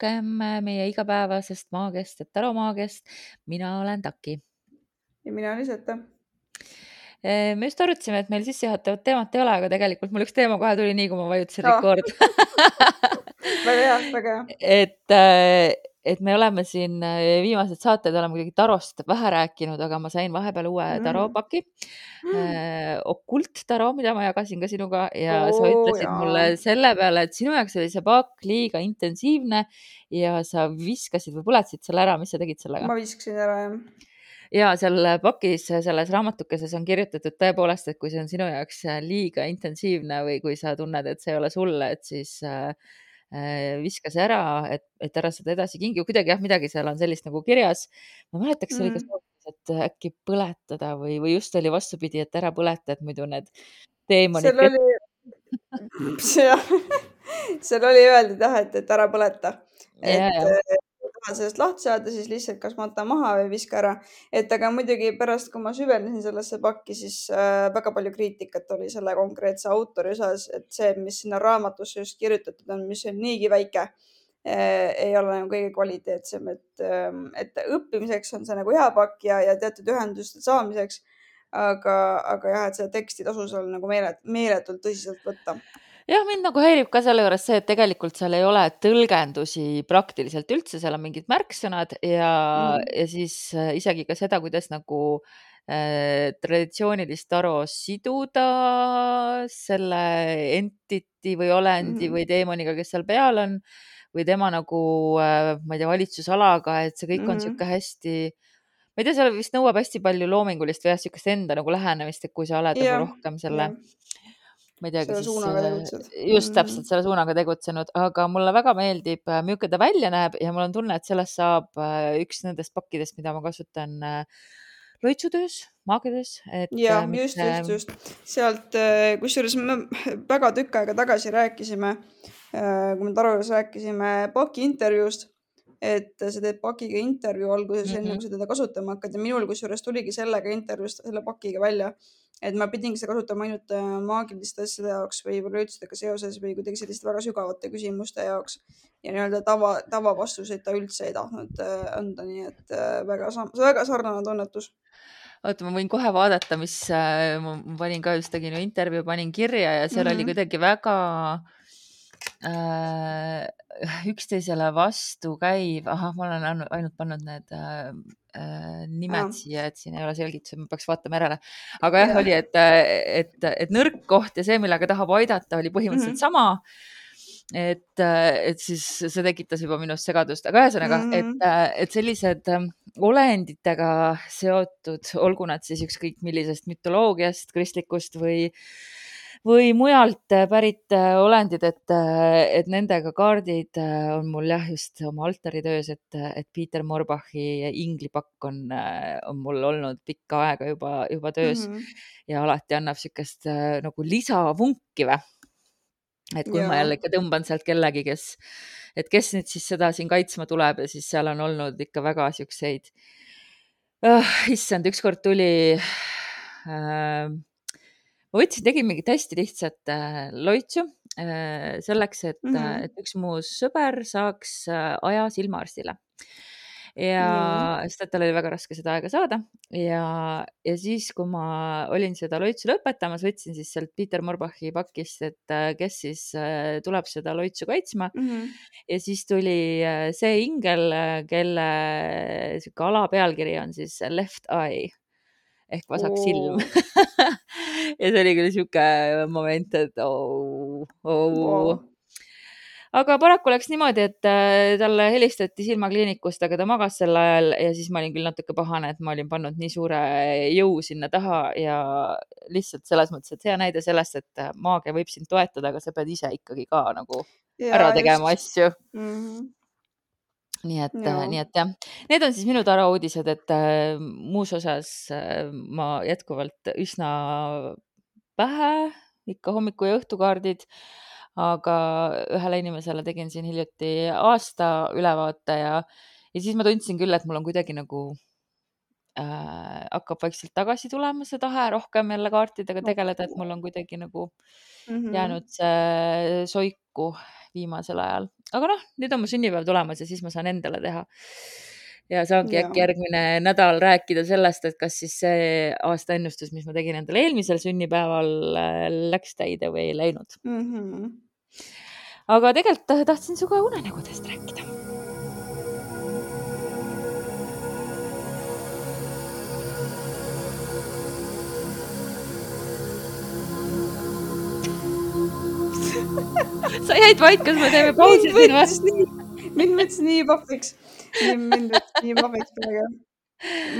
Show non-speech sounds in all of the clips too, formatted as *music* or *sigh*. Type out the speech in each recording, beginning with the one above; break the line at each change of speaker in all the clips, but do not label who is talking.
rohkem meie igapäevasest maagiast ja taromaagiast, mina olen Taki.
ja mina olen Iseta
Eh, me just arutasime, et meil sissejuhatavat teemat ei ole, aga tegelikult mul üks teema kohe tuli nii, kui ma vajutasin record *laughs*
väga hea, väga hea. *laughs*
et, äh, et me oleme siin äh, viimased saated oleme kuidagi tarost vähe rääkinud, aga ma sain vahepeal uue mm. taropaki mm.. okult taro, mida ma jagasin ka sinuga ja oh, sa ütlesid jaa. mulle selle peale, et sinu jaoks oli see pakk liiga intensiivne ja sa viskasid või põletasid selle ära, mis sa tegid sellega?
ma viskasin ära jah
ja seal pakis, selles raamatukeses on kirjutatud tõepoolest, et kui see on sinu jaoks äh, liiga intensiivne või kui sa tunned, et see ei ole sulle, et siis äh, äh viska see ära, et, et ära seda edasi kingi. kuidagi jah, midagi seal on sellist nagu kirjas. ma ei mäleta, kas see oli ka mm. soovitus, et äkki põletada või, või just oli vastupidi, et ära põleta, et muidu need teemonid.
seal oli, *laughs* seal oli öeldud jah, et, et ära põleta. et tahan sellest lahti saada, siis lihtsalt kas mata maha või viska ära. et aga muidugi pärast, kui ma süvenesin sellesse pakki, siis äh, väga palju kriitikat oli selle konkreetse autori osas, et see, mis sinna raamatusse just kirjutatud on, mis on niigi väike äh,, ei ole nagu kõige kvaliteetsem, et äh,, et õppimiseks on see nagu hea pakk ja, ja teatud ühenduste saamiseks. aga, aga jah, et seda teksti tasus olla nagu meelet, meeletult tõsiselt võtta
jah, mind nagu häirib ka selle juures see, et tegelikult seal ei ole tõlgendusi praktiliselt üldse, seal on mingid märksõnad ja mm., ja siis äh, isegi ka seda, kuidas nagu äh, traditsioonilist taro siduda selle entity või olendi mm. või teemoniga, kes seal peal on või tema nagu äh,, ma ei tea, valitsusalaga, et see kõik on niisugune mm. hästi ma ei tea, seal vist nõuab hästi palju loomingulist või jah, niisugust enda nagu lähenemist, et kui sa oled yeah, nagu rohkem selle yeah ma ei teagi
siis, äh,
just täpselt selle suunaga tegutsenud, aga mulle väga meeldib, äh, milline ta välja näeb ja mul on tunne, et sellest saab äh, üks nendest pakkidest, mida ma kasutan loitsutöös, maagiatöös.
ja just, just, just. Sealt, kusjuures me väga tükk aega tagasi rääkisime, kui me Taru juures rääkisime paki intervjuust et sa teed pakiga intervjuu alguses mm, -hmm. enne kui sa teda kasutama hakkad. Ja minul kusjuures tuligi sellega intervjuust selle pakiga välja, et ma pidingi seda kasutama ainult äh, maagiliste asjade jaoks või üleüldistega seoses või kuidagi selliste väga sügavate küsimuste jaoks ja nii-öelda tava, tavavastuseid ta üldse ei tahtnud äh, anda, nii et äh, väga, väga sarnane tunnetus
oota, ma võin kohe vaadata, mis ma panin ka just tegin ju intervjuu, panin kirja ja seal mm -hmm. oli kuidagi väga äh, *laughs* üksteisele vastukäiv, ahah, ma olen ainult, ainult pannud need äh, äh, nimed ah. siia, et siin ei ole selgitusi, ma peaks vaatama järele. aga jah ja., oli, et, et, et nõrk koht ja see, millega tahab aidata, oli põhimõtteliselt mm -hmm. sama et, et siis see tekitas juba minus segadust, aga ühesõnaga mm, -hmm. et, et sellised ähm, olenditega seotud, olgu nad siis ükskõik millisest mütoloogiast, kristlikust või või mujalt äh, pärit äh, olendid, et, äh, et nendega kaardid on mul jah, just oma altaritöös, et, et Peter Morbachi inglipakk on, on mul olnud pikka aega juba, juba töös mm -hmm. ja alati annab niisugust nagu lisavunki või. et kui ja. ma jälle ikka tõmban sealt kellegi, kes, et kes nüüd siis seda siin kaitsma tuleb ja siis seal on olnud ikka väga siukseid oh,, issand, ükskord tuli äh, ma võtsin, tegin mingit hästi lihtsat äh, loitsu äh, selleks, et mm, -hmm. et üks mu sõber saaks aja silmaarstile ja mm. sest, et tal oli väga raske seda aega saada ja, ja siis, kui ma olin seda loitsu lõpetamas, võtsin siis sealt Peter Morbachi pakist, et kes siis tuleb seda loitsu kaitsma mm. -hmm. ja siis tuli see ingel, kelle sihuke alapealkiri on siis Left Eye ehk vasak oh. silm *laughs* ja see oli küll sihuke moment, et oo oh, oh. oh. aga paraku läks niimoodi, et äh, talle helistati silmakliinikust, aga ta magas sel ajal ja siis ma olin küll natuke pahane, et ma olin pannud nii suure jõu sinna taha ja lihtsalt selles mõttes, et hea näide sellest, et maagia võib sind toetada, aga sa pead ise ikkagi ka nagu ja, ära tegema just. asju mm. -hmm nii et, nii et jah, need on siis minu tarauudised, et äh, muus osas äh, ma jätkuvalt üsna vähe, ikka hommiku ja õhtukaardid, aga ühele inimesele tegin siin hiljuti aasta ülevaate ja, ja siis ma tundsin küll, et mul on kuidagi nagu äh, hakkab vaikselt tagasi tulema see tahe rohkem jälle kaartidega tegeleda, et mul on kuidagi nagu mm -hmm. jäänud see soiku viimasel ajal, aga noh, nüüd on mu sünnipäev tulemas ja siis ma saan endale teha. Ja saangi ja. äkki järgmine nädal rääkida sellest, et kas siis see aastaennustus, mis ma tegin endale eelmisel sünnipäeval, äh, läks täide või ei läinud mm. -hmm. aga tegelikult tahtsin sinuga unenägudest rääkida *laughs* sa jäid vait, kas me teeme pausi siin
või? Mind võttis nii pahviks. mind võttis nii pahviks praegu.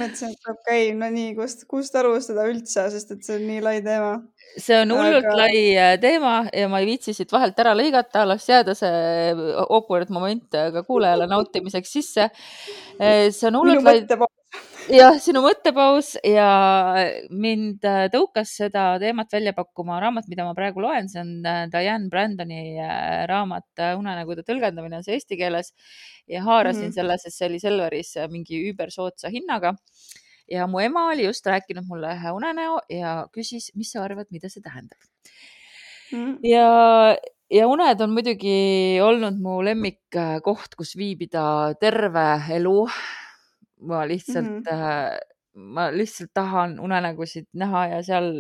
mõtlesin, et peab käima no nii, kust, kust alustada üldse, sest et see on nii lai teema.
see on hullult Aga... lai äh, teema ja ma ei viitsi siit vahelt ära lõigata, las jääda see awkward moment ka kuulajale nautimiseks sisse. Äh, see on hullult lai jah, sinu mõttepaus ja mind äh, tõukas seda teemat välja pakkuma raamat, mida ma praegu loen, see on äh, Diane Brandoni äh, raamat Unenägude tõlgendamine on see eesti keeles ja haarasin mm -hmm. selle, sest see oli Selveris mingi üübersoodsa hinnaga. ja mu ema oli just rääkinud mulle ühe unenäo ja küsis, mis sa arvad, mida see tähendab mm. -hmm. ja ja uned on muidugi olnud mu lemmikkoht, kus viibida terve elu ma lihtsalt mm, -hmm. ma lihtsalt tahan unenägusid näha ja seal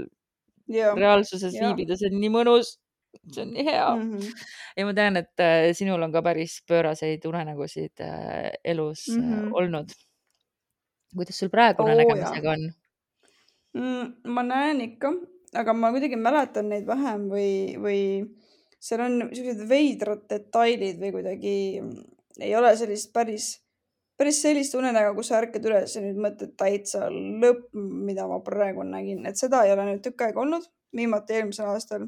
ja, reaalsuses ja. viibida, see on nii mõnus, see on nii hea mm. -hmm. ja ma tean, et äh, sinul on ka päris pööraseid unenägusid äh, elus mm -hmm. olnud. kuidas sul praegu unenägemisega oh, on
mm,? ma näen ikka, aga ma kuidagi mäletan neid vähem või, või seal on siuksed veidrad detailid või kuidagi ei ole sellist päris päris sellist unenägu, kus sa ärkad üles ja nüüd mõtled täitsa lõpp, mida ma praegu nägin, et seda ei ole nüüd tükk aega olnud, viimati eelmisel aastal.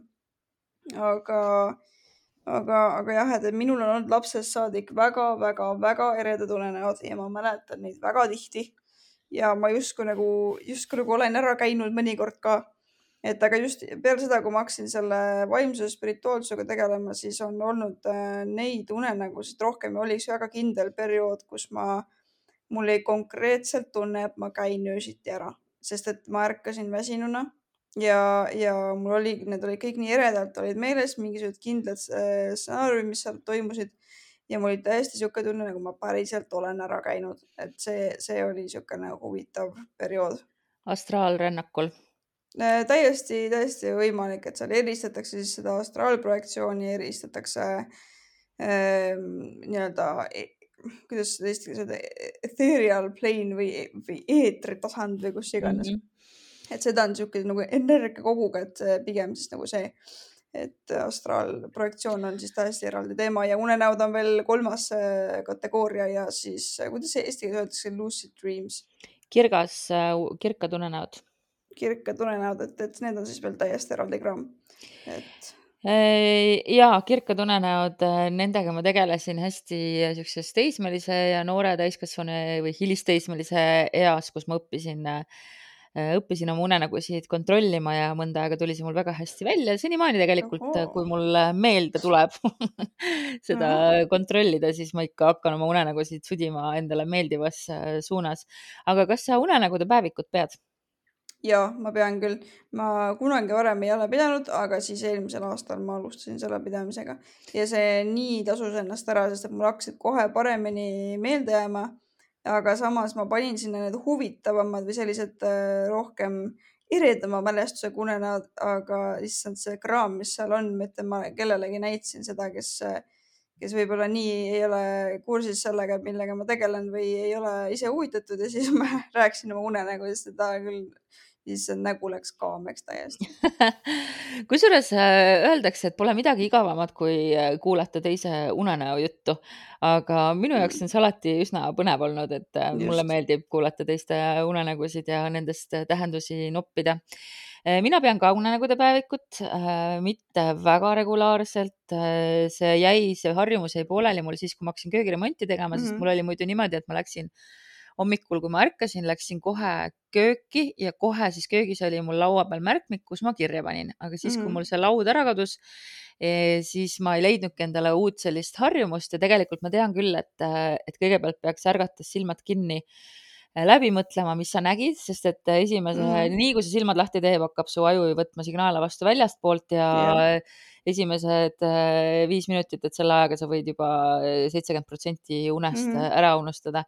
aga, aga, aga jah, et minul on olnud lapsest saadik väga-väga-väga eredad unenäod ja ma mäletan neid väga tihti. ja ma justkui nagu, justkui nagu olen ära käinud mõnikord ka et aga just peale seda, kui ma hakkasin selle vaimsuse spirituaalsusega tegelema, siis on olnud äh, neid unenägusid rohkem ja oli üks väga kindel periood, kus ma, mul oli konkreetselt tunne, et ma käin öösiti ära, sest et ma ärkasin väsinuna ja, ja mul oli, need olid kõik nii eredalt olid meeles, mingisugused kindlad äh, stsenaariumid, mis seal toimusid. Ja mul oli täiesti niisugune tunne, nagu ma päriselt olen ära käinud, et see, see oli niisugune huvitav periood.
astraalrännakul
täiesti, täiesti võimalik, et seal eristatakse siis seda astraalprojektsiooni, eristatakse äh, nii-öelda kuidas seda eesti keeles öelda, ethereal plane või, või eetritasand või kus iganes mm. -hmm. et seda on niisugune nagu energiakoguga, et pigem siis nagu see, et astraalprojektsioon on siis täiesti eraldi teema ja unenäod on veel kolmas äh, kategooria ja siis, kuidas eesti keeles öeldakse, lucid dreams.
kirgas, kirkad unenäod
kirkad unenäod, et, et need on siis veel täiesti eraldi kraam, et
ja kirkad unenäod, nendega ma tegelesin hästi siukses teismelise ja noore täiskasvanu või hilisteismelise eas, kus ma õppisin, õppisin oma unenägusid kontrollima ja mõnda aega tuli see mul väga hästi välja. senimaani tegelikult, kui mul meelde tuleb *laughs* seda kontrollida, siis ma ikka hakkan oma unenägusid sudima endale meeldivas suunas. aga kas sa unenägude päevikut pead?
Ja ma pean küll, ma kunagi varem ei ole pidanud, aga siis eelmisel aastal ma alustasin selle pidamisega ja see nii tasus ennast ära, sest et mul hakkasid kohe paremini meelde jääma. aga samas ma panin sinna need huvitavamad või sellised äh, rohkem eredama mälestusega unenäod, aga issand, see kraam, mis seal on, ma ütlen, ma kellelegi näitasin seda, kes, kes võib-olla nii ei ole kursis sellega, millega ma tegelen või ei ole ise huvitatud ja siis *laughs* ma rääkisin oma unenägudest ja ta küll siis nägu läks kaameks täiesti *laughs*
kusjuures äh, öeldakse, et pole midagi igavamat, kui äh, kuulata teise unenäo juttu, aga minu jaoks mm. on see alati üsna põnev olnud, et äh, Just. mulle meeldib kuulata teiste unenägusid ja nendest tähendusi noppida mina pean ka unenägude päevikut, mitte väga regulaarselt. see jäi, see harjumus jäi pooleli mul siis, kui ma hakkasin köögiremonti tegema mm, -hmm. sest mul oli muidu niimoodi, et ma läksin hommikul, kui ma ärkasin, läksin kohe kööki ja kohe siis köögis oli mul laua peal märkmik, kus ma kirja panin, aga siis mm, kui mul see laud ära kadus, eh, siis ma ei leidnudki endale uut sellist harjumust ja tegelikult ma tean küll, et, et kõigepealt peaks ärgates silmad kinni läbi mõtlema, mis sa nägid, sest et esimese mm, nii kui sa silmad lahti teeb, hakkab su aju ju võtma signaale vastu väljastpoolt ja yeah. esimesed äh, viis minutit, et selle ajaga sa võid juba seitsekümmend protsenti unest mm -hmm. ära unustada.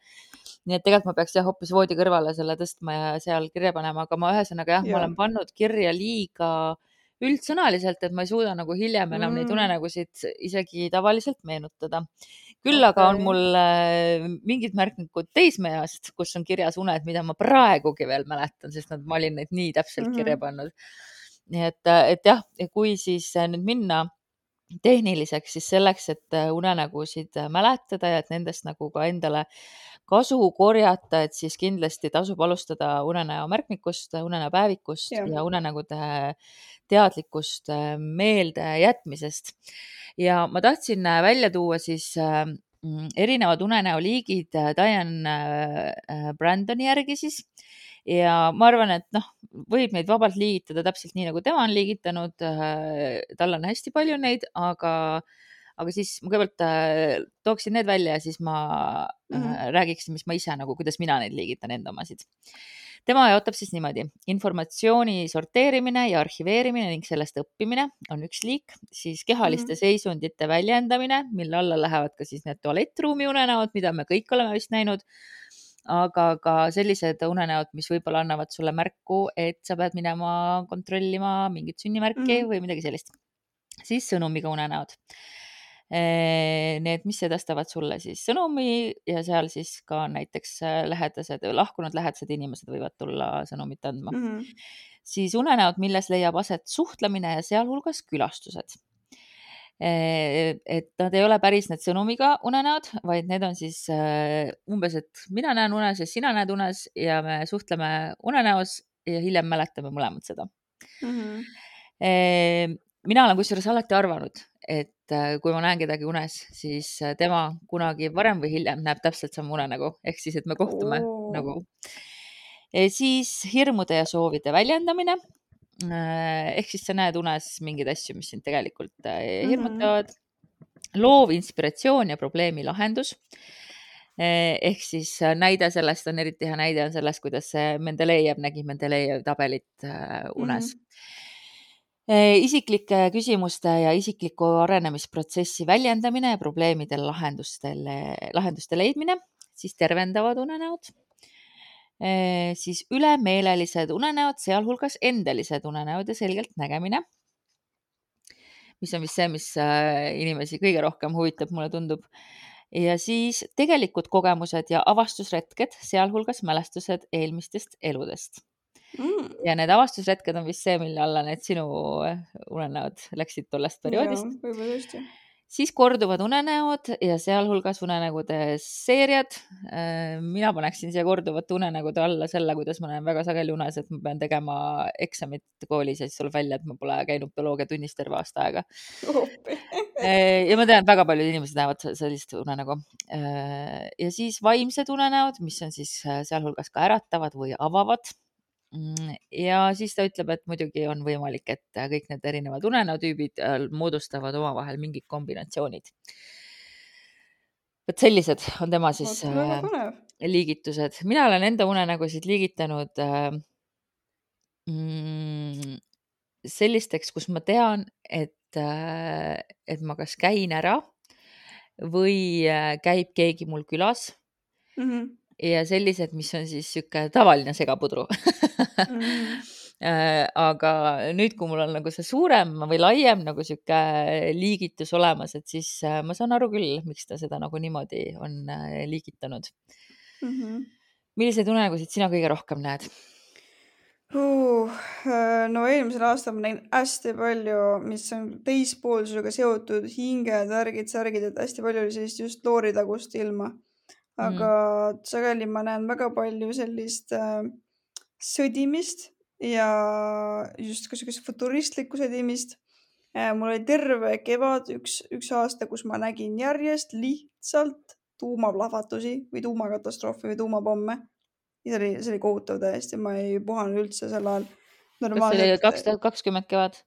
nii et tegelikult ma peaks jah, hoopis voodi kõrvale selle tõstma ja seal kirja panema, aga ma ühesõnaga jah yeah., ma olen pannud kirja liiga äh, üldsõnaliselt, et ma ei suuda nagu hiljem enam mm. neid unenägusid isegi tavaliselt meenutada. Küll okay. aga on mul äh, mingid märkmikud teismeeast, kus on kirjas uned, mida ma praegugi veel mäletan, sest nad, ma olin neid nii täpselt mm -hmm. kirja pannud. nii et, äh, et jah, kui siis äh, nüüd minna tehniliseks, siis selleks, et unenägusid mäletada ja et nendest nagu ka endale kasu korjata, et siis kindlasti tasub alustada unenäo märkmikust, unenäo päevikust ja, ja unenägude teadlikust äh, meelde jätmisest. ja ma tahtsin äh, välja tuua siis äh, mm, erinevad unenäoliigid Diane Brandoni järgi siis ja ma arvan, et noh, võib neid vabalt liigitada täpselt nii, nagu tema on liigitanud. tal on hästi palju neid, aga, aga siis ma kõigepealt tooksin need välja ja siis ma mm -hmm. räägiksin, mis ma ise nagu, kuidas mina neid liigitan, enda omasid tema jaotab siis niimoodi, informatsiooni sorteerimine ja arhiveerimine ning sellest õppimine on üks liik, siis kehaliste mm -hmm. seisundite väljendamine, mille alla lähevad ka siis need tualettruumi unenäod, mida me kõik oleme vist näinud aga ka sellised unenäod, mis võib-olla annavad sulle märku, et sa pead minema kontrollima mingit sünnimärki mm -hmm. või midagi sellist. siis sõnumiga unenäod need, mis edastavad sulle siis sõnumi ja seal siis ka näiteks äh, lähedased, lahkunud lähedased inimesed võivad tulla sõnumit andma mm. -hmm. siis unenäod, milles leiab aset suhtlemine ja sealhulgas külastused eh, et nad ei ole päris need sõnumiga unenäod, vaid need on siis äh, umbes, et mina näen unes ja sina näed unes ja me suhtleme unenäos ja hiljem mäletame mõlemad seda mm. -hmm. mina olen kusjuures alati arvanud, et äh, kui ma näen kedagi unes, siis äh, tema kunagi varem või hiljem näeb täpselt sama unenägu, ehk siis, et me kohtume oh. nagu. siis hirmude ja soovide väljendamine. Äh, ehk siis sa näed unes mingeid asju, mis sind tegelikult mhm. hirmutavad mm. -hmm. loov inspiratsioon ja probleemi lahendus ehk siis näide sellest on eriti hea näide on sellest, kuidas Mendelejev nägi Mendelejevi tabelit unes mm. -hmm isiklike küsimuste ja isikliku arenemisprotsessi väljendamine ja probleemidele lahendustele, lahenduste leidmine, siis tervendavad unenäod, eh, siis ülemeelelised unenäod, sealhulgas endelised unenäod ja selgelt nägemine, mis on vist see, mis äh, inimesi kõige rohkem huvitab, mulle tundub. ja siis tegelikud kogemused ja avastusretked, sealhulgas mälestused eelmistest eludest mm.. ja need avastushetked on vist see, mille alla need sinu eh, unenäod läksid tollest perioodist.
võib-olla tõesti
siis korduvad unenäod ja sealhulgas unenägude seeriad. Eh, mina paneksin siia korduvate unenägude alla selle, kuidas ma näen väga sageli unes, et ma pean tegema eksamit koolis ja siis tuleb välja, et ma pole käinud bioloogiatunnis terve aasta aega *laughs* eh, ja ma tean, et väga paljud inimesed näevad sellist unenägu. ja siis vaimsed unenäod, mis on siis sealhulgas ka äratavad või avavad ja siis ta ütleb, et muidugi on võimalik, et kõik need erinevad unenäotüübid äh, moodustavad omavahel mingid kombinatsioonid. vot sellised on tema siis äh, liigitused. mina olen enda unenägusid liigitanud äh, mm, sellisteks, kus ma tean, et äh,, et ma kas käin ära või äh, käib keegi mul külas mm. -hmm ja sellised, mis on siis sihuke tavaline segapudru mm. *laughs* aga nüüd, kui mul on nagu see suurem või laiem nagu sihuke liigitus olemas, et siis äh, ma saan aru küll, miks ta seda nagu niimoodi on äh, liigitanud mm. -hmm. milliseid unenägusid sina kõige rohkem näed?
Uh, no eelmisel aastal ma nägin hästi palju, mis on teispoolsusega seotud, hinged, värgid, särgid, et hästi palju oli sellist just looritagust ilma aga mm. sageli ma näen väga palju sellist äh, sõdimist ja just ka siukest futuristlikku sõdimist äh,. mul oli terve kevad üks, üks aasta, kus ma nägin järjest lihtsalt tuumaplahvatusi või tuumakatastroofi või tuumapomme. ja see oli, see oli kohutav täiesti, ma ei puhanud üldse sel ajal.
kas see oli kaks tuhat kakskümmend kevad?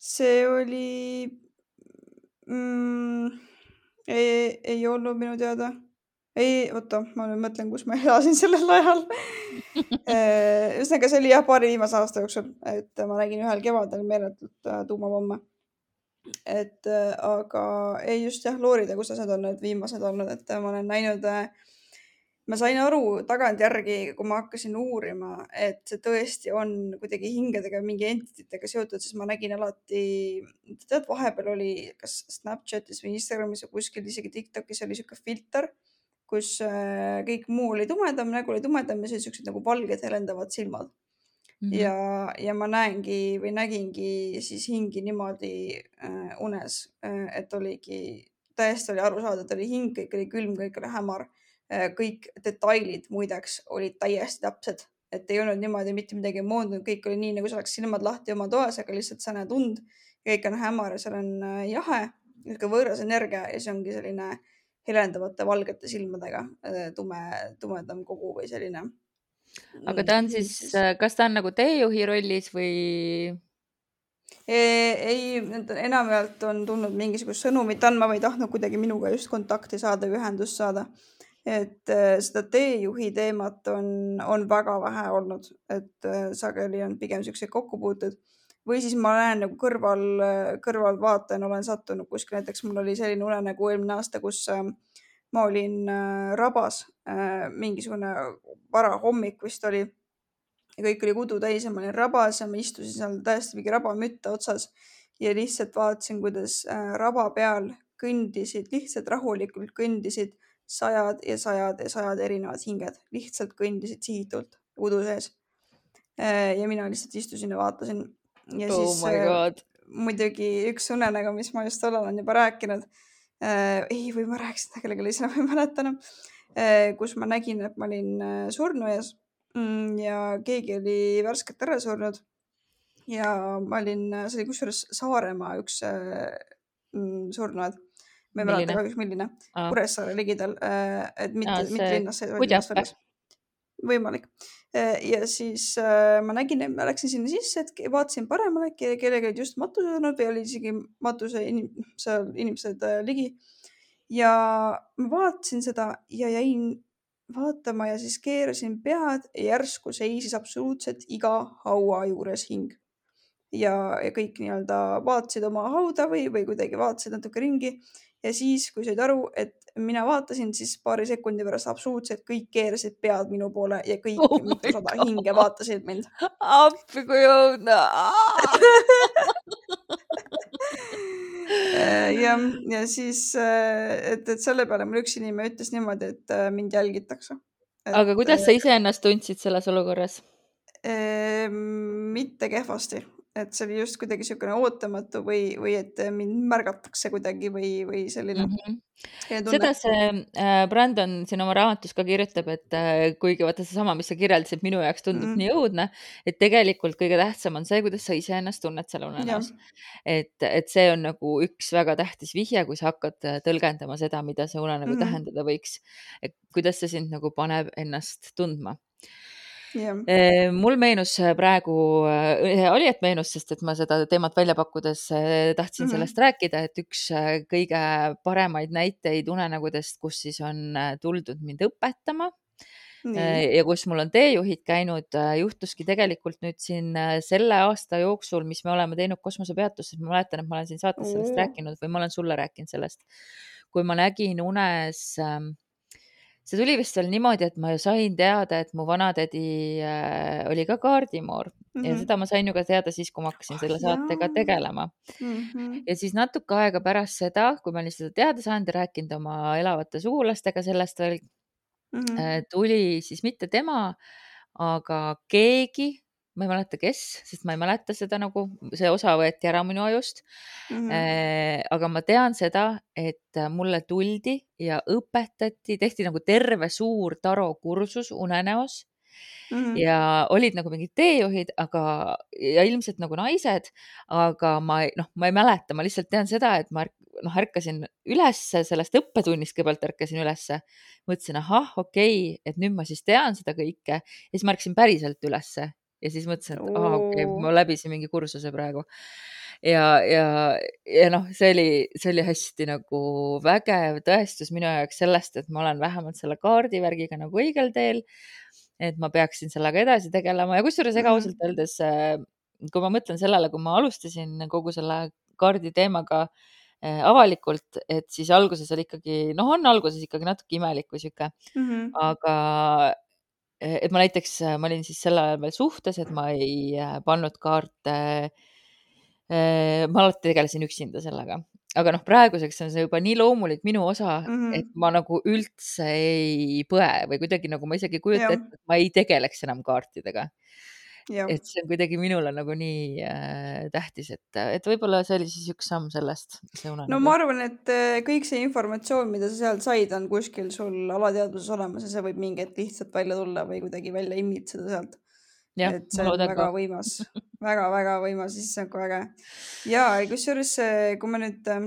see oli mm,, ei, ei olnud minu teada ei, oota, ma nüüd mõtlen, kus ma elasin *laughs* sellel ajal äh, ühesõnaga, see oli jah, paari viimase aasta jooksul, et ma nägin ühel kevadel meeletult äh, tuumapomme. et aga ei just jah, looride kustased on need viimased olnud, et ma olen näinud äh, ma sain aru tagantjärgi, kui ma hakkasin uurima, et see tõesti on kuidagi hingedega, mingi entititega seotud, siis ma nägin alati, tead, vahepeal oli kas Snapchatis või Instagramis või kuskil, isegi Tiktokis oli niisugune filter, kus äh, kõik muu oli tumedam, nägu oli tumedam ja siis siuksed nagu valged helendavad silmad mm. -hmm. ja, ja ma näengi või nägingi siis hingi niimoodi äh, unes, äh, et oligi, täiesti oli aru saada, et oli hing, kõik oli külm, kõik oli hämar Äh, kõik detailid muideks olid täiesti täpsed, et ei olnud niimoodi mitte midagi moondunud, kõik oli nii, nagu sa oleks silmad lahti oma toas, aga lihtsalt sa näed und, kõik on hämar ja seal on äh, jahe, niisugune võõras energia ja siis ongi selline helendavate valgete silmadega äh, tume, tumedam kogu või selline.
aga ta on siis, kas ta on nagu teejuhi rollis või?
ei, enamjaolt on tulnud mingisugust sõnumit andma või tahtnud kuidagi minuga just kontakti saada, ühendust saada et äh, seda teejuhi teemat on, on väga vähe olnud, et äh, sageli on pigem siuksed kokkupuuted või siis ma näen nagu kõrval, kõrvalvaatajana olen sattunud kuskil, näiteks mul oli selline unenägu eelmine aasta, kus äh, ma olin rabas, mingisugune varahommik vist oli ja kõik oli kudu täis ja ma olin rabas ja ma istusin seal täiesti mingi rabamütte otsas ja lihtsalt vaatasin, kuidas raba peal kõndisid, lihtsalt rahulikult kõndisid sajad ja sajad ja sajad erinevad hinged lihtsalt kõndisid sihitult udu sees. Äh, ja mina lihtsalt istusin ja vaatasin. Ja oh siis äh, muidugi üks unenägu, mis ma just tollal olen juba rääkinud äh,. ei, või ma rääkisin kellelegi, lihtsalt *laughs* ma ei mäleta enam äh,. kus ma nägin, et ma olin äh, surnuaias mm, ja keegi oli värskelt ära surnud. ja ma olin, see oli kusjuures Saaremaa üks äh, mm, surnuaed ma ei mäleta kahjuks, milline, Kuressaare ligidal, äh, et mitte, mitte linnas väljas. Võimalik. Äh, ja siis äh, ma nägin, ma läksin sinna sisse, et vaatasin paremale, kellelgi olid just matused olnud või oli isegi matuse inim, seal inimesed ligi. ja ma vaatasin seda ja jäin vaatama ja siis keerasin pead järsku seisis absoluutselt iga haua juures hing. ja, ja kõik nii-öelda vaatasid oma hauda või, või kuidagi vaatasid natuke ringi ja siis, kui said aru, et mina vaatasin, siis paari sekundi pärast absoluutselt kõik keerasid pead minu poole ja kõik oh mitusada hinge vaatasid mind.
appi kui õudne *laughs*
äh, jah, ja siis, äh, et, et selle peale mul üks inimene ütles niimoodi, et äh, mind jälgitakse.
aga kuidas sa iseennast tundsid selles olukorras?
mitte kehvasti, et see oli just kuidagi niisugune ootamatu või, või et mind märgatakse kuidagi või, või selline mm. -hmm.
seda see äh, Brandon siin oma raamatus ka kirjutab, et äh, kuigi vaata seesama, mis sa kirjeldasid, minu jaoks tundub mm -hmm. nii õudne, et tegelikult kõige tähtsam on see, kuidas sa iseennast tunned seal unenäos. et, et see on nagu üks väga tähtis vihje, kui sa hakkad äh, tõlgendama seda, mida see unenägu mm -hmm. tähendada võiks. et kuidas see sind nagu paneb ennast tundma. Mul meenus praegu, äh, oli, et meenus, sest et ma seda teemat välja pakkudes äh, tahtsin mm -hmm. sellest rääkida, et üks kõige paremaid näiteid unenägudest, kus siis on tuldud mind õpetama Nii. ja kus mul on teejuhid käinud, juhtuski tegelikult nüüd siin selle aasta jooksul, mis me oleme teinud kosmosepeatuses, ma mäletan, et ma olen siin saates sellest mm. rääkinud või ma olen sulle rääkinud sellest. kui ma nägin unes äh, see tuli vist veel niimoodi, et ma ju sain teada, et mu vanatädi äh, oli ka kaardimoor mm -hmm. ja mhm. seda ma sain ju ka teada siis, kui ma hakkasin selle saatega tegelema mm. -hmm. ja siis natuke aega pärast seda, kui ma olin seda teada saanud ja rääkinud oma elavate sugulastega sellest veel mm, -hmm. äh, tuli siis mitte tema, aga keegi ma ei mäleta, kes, sest ma ei mäleta seda nagu, see osa võeti ära minu ajust mm. -hmm. Äh, aga ma tean seda, et mulle tuldi ja õpetati, tehti nagu terve suur tarokursus unenäos Mm -hmm. ja olid nagu mingid teejuhid, aga ja ilmselt nagu naised, aga ma noh, ma ei mäleta, ma lihtsalt tean seda, et ma noh, ärkasin ülesse sellest õppetunnist, kõigepealt ärkasin ülesse, mõtlesin, ahah, okei okay,, et nüüd ma siis tean seda kõike ja siis ma ärkasin päriselt ülesse ja siis mõtlesin, et aa, okei okay,, ma läbisin mingi kursuse praegu. ja, ja, ja noh, see oli, see oli hästi nagu vägev tõestus minu jaoks sellest, et ma olen vähemalt selle kaardivärgiga nagu õigel teel. et ma peaksin sellega edasi tegelema ja kusjuures ega mhm. ausalt öeldes, äh, kui ma mõtlen sellele, kui ma alustasin kogu selle kaardi teemaga äh, avalikult, et siis alguses oli ikkagi, noh, on alguses ikkagi natuke imelik või sihuke mm, -hmm. aga et ma näiteks, ma olin siis sel ajal veel suhtes, et ma ei äh, pannud kaarte. Äh, ma alati tegelesin üksinda sellega, aga noh, praeguseks on see juba nii loomulik minu osa mm, -hmm. et ma nagu üldse ei põe või kuidagi nagu ma isegi ei kujuta ette, et ma ei tegeleks enam kaartidega et see on kuidagi minule nagu nii äh, tähtis, et, et võib-olla see oli siis üks samm sellest.
no ma arvan, et äh, kõik see informatsioon, mida sa sealt said, on kuskil sul alateadvuses olemas ja see võib mingi hetk lihtsalt välja tulla või kuidagi välja immitseda sealt. et see on väga ka. võimas väga-väga võimas, issand kui äge. ja kusjuures, kui ma nüüd äh,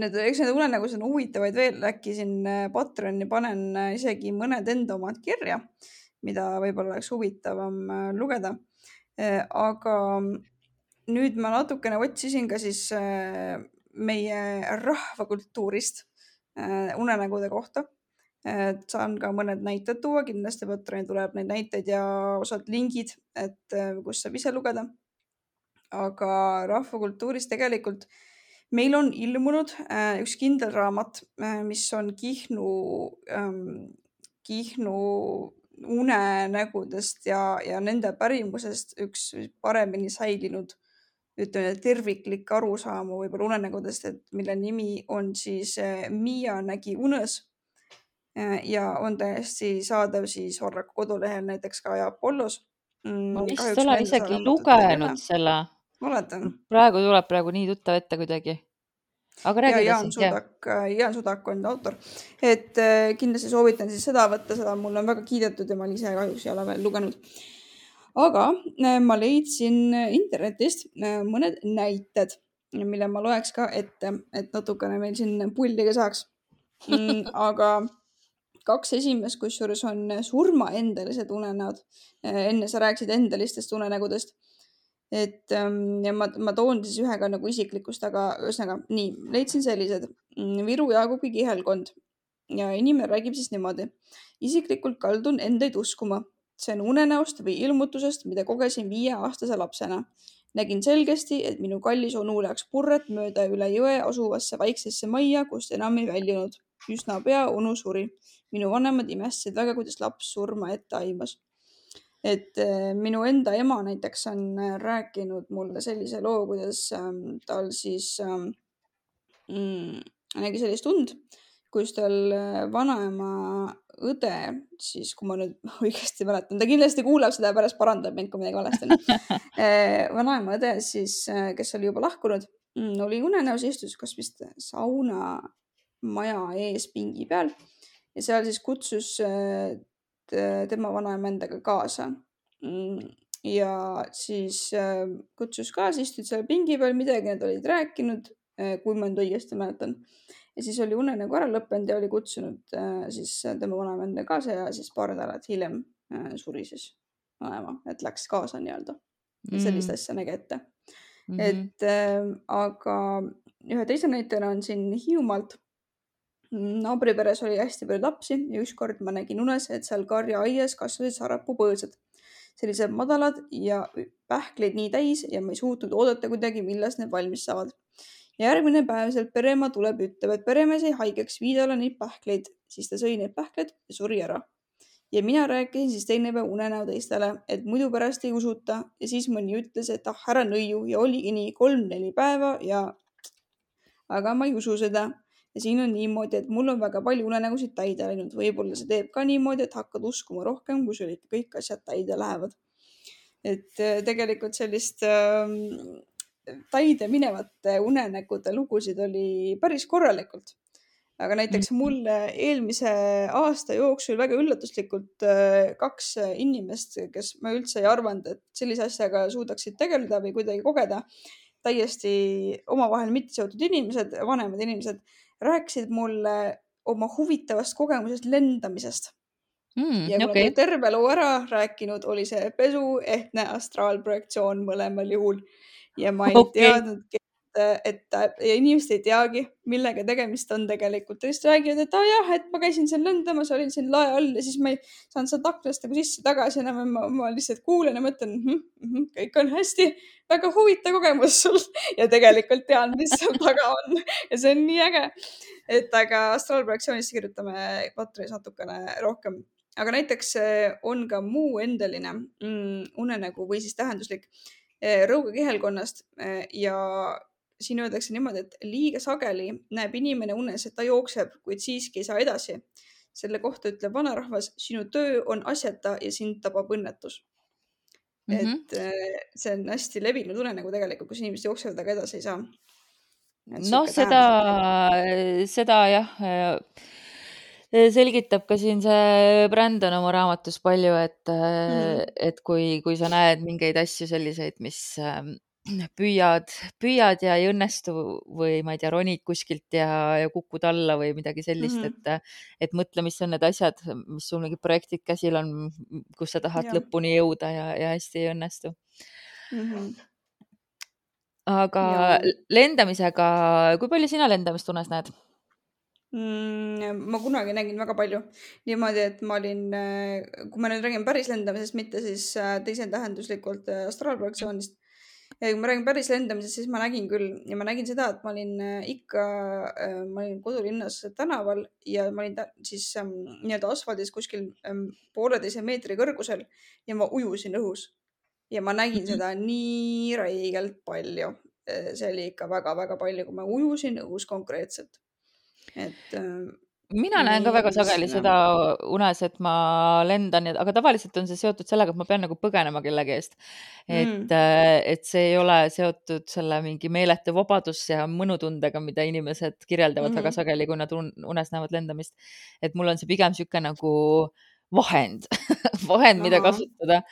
Need, eks need unenägusid on huvitavaid veel, äkki siin äh, Patreoni panen äh, isegi mõned enda omad kirja mida võib-olla oleks huvitavam äh, lugeda. Äh, aga nüüd ma natukene otsisin ka siis äh, meie rahvakultuurist unenägude kohta. saan ka mõned näited tuua, kindlasti Patreoni tuleb neid näiteid ja osad lingid, et kus saab ise lugeda. aga rahvakultuuris tegelikult meil on ilmunud üks kindel raamat, mis on Kihnu, ähm, Kihnu unenägudest ja, ja nende pärimusest üks paremini säilinud, ütleme terviklik arusaamu võib-olla unenägudest, et mille nimi on siis eh, Miia nägi unes. Eh, ja on täiesti saadav siis Orraku kodulehel näiteks ka Apollos
mm,. ma vist olen isegi lugenud selle. praegu tuleb praegu nii tuttav ette kuidagi aga räägi
edasi. Jaan Sudak, äh, Jaan Sudak on autor, et äh, kindlasti soovitan siis seda võtta, seda mulle on väga kiidetud ja ma ise kahjuks ei ole veel lugenud. aga äh, ma leidsin internetist mõned näited, mille ma loeks ka ette, et natukene meil siin pulli ka saaks mm,. *laughs* aga kaks esimest, kusjuures on surmaendelised unenäod. enne sa rääkisid endelistest unenägudest et ähm, ja ma, ma toon siis ühe ka nagu isiklikust, aga ühesõnaga nii, leidsin sellised mm, Viru Jaagupi kihelkond ja inimene räägib siis niimoodi. isiklikult kaldun endaid uskuma, see on unenäost või ilmutusest, mida kogesin viieaastase lapsena. nägin selgesti, et minu kallis onu läks purret mööda üle jõe asuvasse vaiksesse majja, kust enam ei väljunud. üsna pea onu suri. minu vanemad imestasid väga, kuidas laps surma ette aimas et äh, minu enda ema näiteks on äh, rääkinud mulle sellise loo, kuidas ähm, tal siis ähm, mm, nägi sellist und, kus tal äh, vanaema õde, siis kui ma nüüd *laughs* õigesti mäletan, ta kindlasti kuulab seda ja pärast parandab mind, kui midagi valesti on *laughs* vanaema õde siis, kes oli juba lahkunud, mm, oli unenäos, istus kas vist saunamaja ees pingi peal ja seal siis kutsus tema vanaema endaga kaasa. Mm, ja siis äh, kutsus kaasa, istusid seal pingi peal, midagi nad olid rääkinud, äh, kui ma nüüd õigesti mäletan. ja siis oli unenägu ära lõppenud ja oli kutsunud siis tema vanaema endaga kaasa ja siis paar nädalat hiljem suri siis vanaema, et läks kaasa nii-öelda mm.. sellist asja nägi ette mm. -hmm. et äh, aga ühe teise näitena on siin Hiiumaalt naabriperes oli hästi palju lapsi ja ükskord ma nägin unes, et seal karjaaias kasvasid sarapupõõsad, sellised madalad ja pähkleid nii täis ja ma ei suutnud oodata kuidagi, millal need valmis saavad. järgmine päev sealt pereema tuleb, ütleb, et peremees jäi haigeks, vii talle neid pähkleid, siis ta sõi neid pähkleid ja suri ära. ja mina rääkisin siis teine päev unenäo teistele, et muidu pärast ei usuta. Ja siis mõni ütles, et ah, ära nõiu. Ja oligi nii kolm-neli päeva ja aga ma ei usu seda ja siin on niimoodi, et mul on väga palju unenägusid täide läinud, võib-olla see teeb ka niimoodi, et hakkad uskuma rohkem, kui sul ikka kõik asjad täide lähevad. et äh, tegelikult sellist äh, täide minevate unenägude lugusid oli päris korralikult. aga näiteks mhm. mulle eelmise aasta jooksul väga üllatuslikult äh, kaks inimest, kes ma üldse ei arvanud, et sellise asjaga suudaksid tegeleda või kuidagi kogeda, täiesti omavahel mitte seotud inimesed, vanemad inimesed rääkisid mulle oma huvitavast kogemusest lendamisest.
mm,.
ja kuna
okay.
ta terve loo ära rääkinud, oli see pesu, ehtne astraalprojektsioon mõlemal juhul ja ma ei okay. teadnudki, et ja inimesed ei teagi, millega tegemist on tegelikult. ta lihtsalt räägivad, et aa oh, jah, et ma käisin seal lendamas, olin siin lae all ja siis ma ei saanud sealt aknast nagu sisse-tagasi enam. Ma, ma lihtsalt kuulan ja mõtlen mm, -hmm, kõik on hästi, väga huvitav kogemus sul *laughs* ja tegelikult tean, mis seal taga on ja see on nii äge. et aga astraalprojektsioonist kirjutame Patris natukene rohkem aga näiteks eh, on ka muu endeline mm, unenägu või siis tähenduslik eh, rõuge kihelkonnast ja siin öeldakse niimoodi, et liiga sageli näeb inimene unes, et ta jookseb, kuid siiski ei saa edasi. selle kohta ütleb vanarahvas, sinu töö on asjata ja sind tabab õnnetus mm. -hmm. et äh, see on hästi levinud unenägu tegelikult, kus inimesed jooksevad, aga edasi ei saa.
noh, seda, seda jah äh, selgitab ka siin see Brandon oma raamatus palju, et mm., et kui, kui sa näed mingeid asju selliseid, mis ähm, püüad, püüad ja ei õnnestu või ma ei tea, ronid kuskilt ja, ja kukud alla või midagi sellist mm, -hmm. et, et mõtle, mis on need asjad, mis sul mingid projektid käsil on, kus sa tahad ja. lõpuni jõuda ja, ja hästi ei õnnestu mm. -hmm. aga ja. lendamisega, kui palju sina lendamist unes näed?
mm,? ma kunagi nägin väga palju niimoodi, et ma olin, kui ma nüüd räägin päris lendamisest, mitte siis äh, teisetähenduslikult äh, astraalprojektsioonist, ja kui ma räägin päris lendamisest, siis ma nägin küll ja ma nägin seda, et ma olin äh, ikka, äh, ma olin kodulinnas tänaval ja ma olin siis ähm, nii-öelda asfaldis kuskil ähm, pooleteise meetri kõrgusel ja ma ujusin õhus ja ma nägin mhm. seda nii räigelt palju. Äh, see oli ikka väga-väga palju, kui ma ujusin õhus konkreetselt. et ähm,
mina näen ka väga sageli seda unes, et ma lendan, aga tavaliselt on see seotud sellega, et ma pean nagu põgenema kellegi eest. et mm., et see ei ole seotud selle mingi meeletu vabadus ja mõnutundega, mida inimesed kirjeldavad mm -hmm. väga mhm. sageli, kui nad unes näevad lendamist. et mul on see pigem niisugune nagu vahend *laughs* vahend, mida kasutada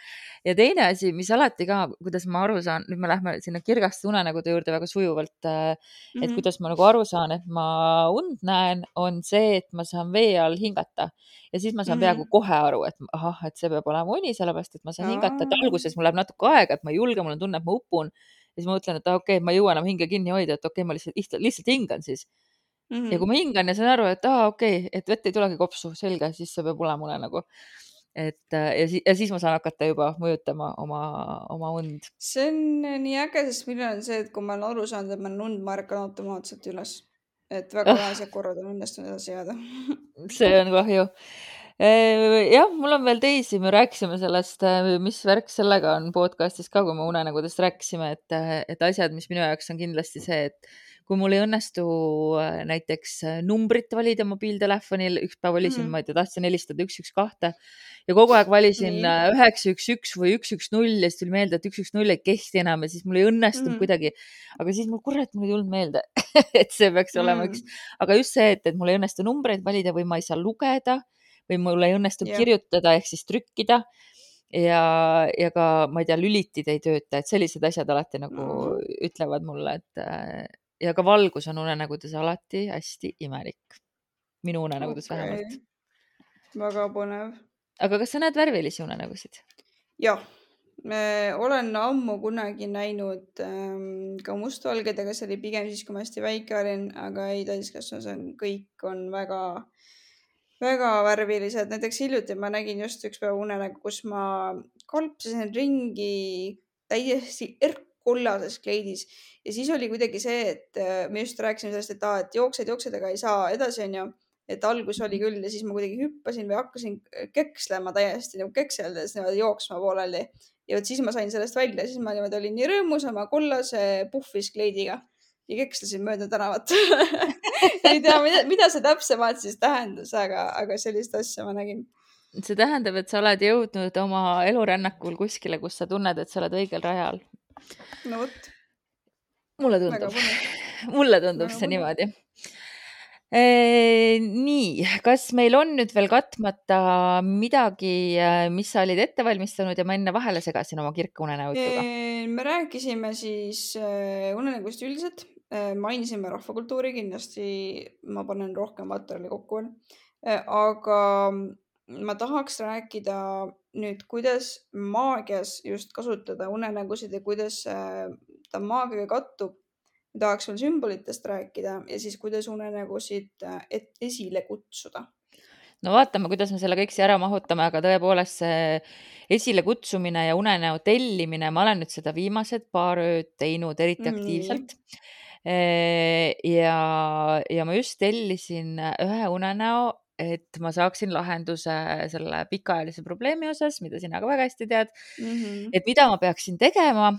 ja teine asi, mis alati ka, kuidas ma aru saan, nüüd me lähme sinna kirgaste unenägude juurde väga sujuvalt mm. -hmm. et mhm. kuidas ma nagu aru saan, et ma und näen, on see, et ma saan vee all hingata ja siis ma saan mm -hmm. peaaegu kohe aru, et ahah, et see peab olema uni, sellepärast et ma saan Aa. hingata, et alguses mul läheb natuke aega, et ma ei julge, mul on tunne, et ma upun. ja siis ma mõtlen, et okei okay,, ma ei jõua enam hinge kinni hoida, et okei okay,, ma lihtsalt, lihtsalt, lihtsalt hingan siis mm. -hmm. ja kui mhm. ma hingan ja saan aru, et aa, okei okay,, et vett ei tulegi kopsu, selge, siis see peab olema unenägu et äh, ja, si ja siis ma saan hakata juba mõjutama oma, oma und.
see on äh, nii äge, sest minul on see, et kui ma olen aru saanud, et ma olen und, ma ärkan automaatselt üles. et väga ah. vähesed korrad on õnnestunud edasi jääda *laughs*
see on kahju. Äh, jah, mul on veel teisi, me rääkisime sellest, mis värk sellega on podcast'is ka, kui me unenägudest rääkisime, et, et asjad, mis minu jaoks on kindlasti see, et kui mul ei õnnestu näiteks numbrit valida mobiiltelefonil, üks päev valisin mm, -hmm. ma ei tea, tahtsin helistada üks, üks, kahte ja kogu aeg valisin üheksa, üks, üks või üks, üks, null ja siis tuli meelde, et üks, üks, null ei kehti enam ja siis mul ei õnnestunud mm -hmm. kuidagi. aga siis mul, kurat, mul ei tulnud meelde *laughs* et see peaks olema mm -hmm. üks, aga just see, et, et mul ei õnnestu numbreid valida või ma ei saa lugeda või mul ei õnnestu yeah. kirjutada ehk siis trükkida ja, ja ka ma ei tea, lülitid ei tööta, et sellised asjad alati nagu mm -hmm. ütlevad mulle, et ja ka valgus on unenägudes alati hästi imelik. minu unenägudes okay. vähemalt.
väga põnev
aga kas sa näed värvilisi unenägusid?
jah, olen ammu kunagi näinud ähm, ka mustvalged, aga see oli pigem siis, kui ma hästi väike olin, aga ei, täiskasvanu, see on, kõik on väga, väga värvilised. näiteks hiljuti ma nägin just üks päev unenägu, kus ma kalpsasin ringi täiesti erkkollases kleidis ja siis oli kuidagi see, et äh, me just rääkisime sellest, et aa, et jooksed, jooksed, aga ei saa edasi, onju et algus oli küll ja siis ma kuidagi hüppasin või hakkasin kekslema täiesti nagu kekseldes jooksma pooleli. ja vot siis ma sain sellest välja, siis ma niimoodi olin nii rõõmus oma kollase puhvis kleidiga ja kekslesin mööda tänavat *laughs* ei tea, mida see täpsemalt siis tähendas, aga, aga sellist asja ma nägin.
see tähendab, et sa oled jõudnud oma elurännakul kuskile, kus sa tunned, et sa oled õigel rajal.
No vot.
mulle tundub, *laughs* mulle tundub see niimoodi. Nii, kas meil on nüüd veel katmata midagi, äh, mis sa olid ette valmistanud ja ma enne vahele segasin oma kirka unenäojutuga?
me rääkisime siis äh, unenägust üldiselt, mainisime rahvakultuuri, kindlasti ma panen rohkem materjali kokku aga ma tahaks rääkida nüüd, kuidas maagias just kasutada unenägusid ja kuidas äh, ta maagiaga kattub. tahaks veel sümbolitest rääkida ja siis, kuidas unenägusid äh, esile kutsuda.
no vaatame, kuidas me selle kõik siia ära mahutame, aga tõepoolest see esilekutsumine ja unenäo tellimine, ma olen nüüd seda viimased paar ööd teinud eriti mm, aktiivselt Nii. ja, ja ma just tellisin ühe unenäo et ma saaksin lahenduse selle pikaajalise probleemi osas, mida sina ka väga hästi tead mm. -hmm. et mida ma peaksin tegema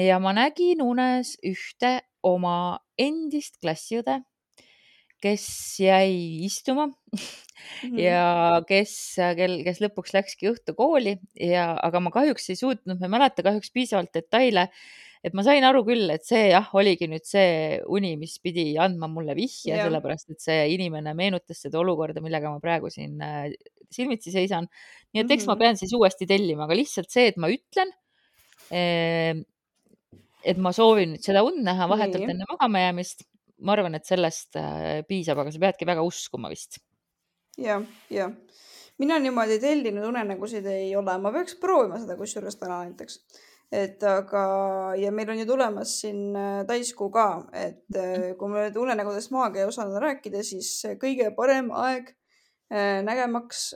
ja ma nägin unes ühte oma endist klassiõde, kes jäi istuma *laughs* mm -hmm. ja kes, kel, kes lõpuks läkski õhtukooli ja, aga ma kahjuks ei suutnud, ma ei mäleta kahjuks piisavalt detaile et ma sain aru küll, et see jah, oligi nüüd see uni, mis pidi andma mulle vihje, sellepärast et see inimene meenutas seda olukorda, millega ma praegu siin äh, silmitsi seisan. nii et eks mm -hmm. ma pean siis uuesti tellima, aga lihtsalt see, et ma ütlen, ehm, et ma soovin nüüd seda und näha vahetult enne magamajäämist, ma arvan, et sellest äh, piisab, aga sa peadki väga uskuma vist.
ja, ja mina niimoodi tellinud unenägusid ei ole, ma peaks proovima seda kusjuures täna näiteks et aga, ja meil on ju tulemas siin äh, täiskuu ka, et äh, kui me nüüd unenägudest maagia osana rääkida, siis kõige parem aeg äh, nägemaks,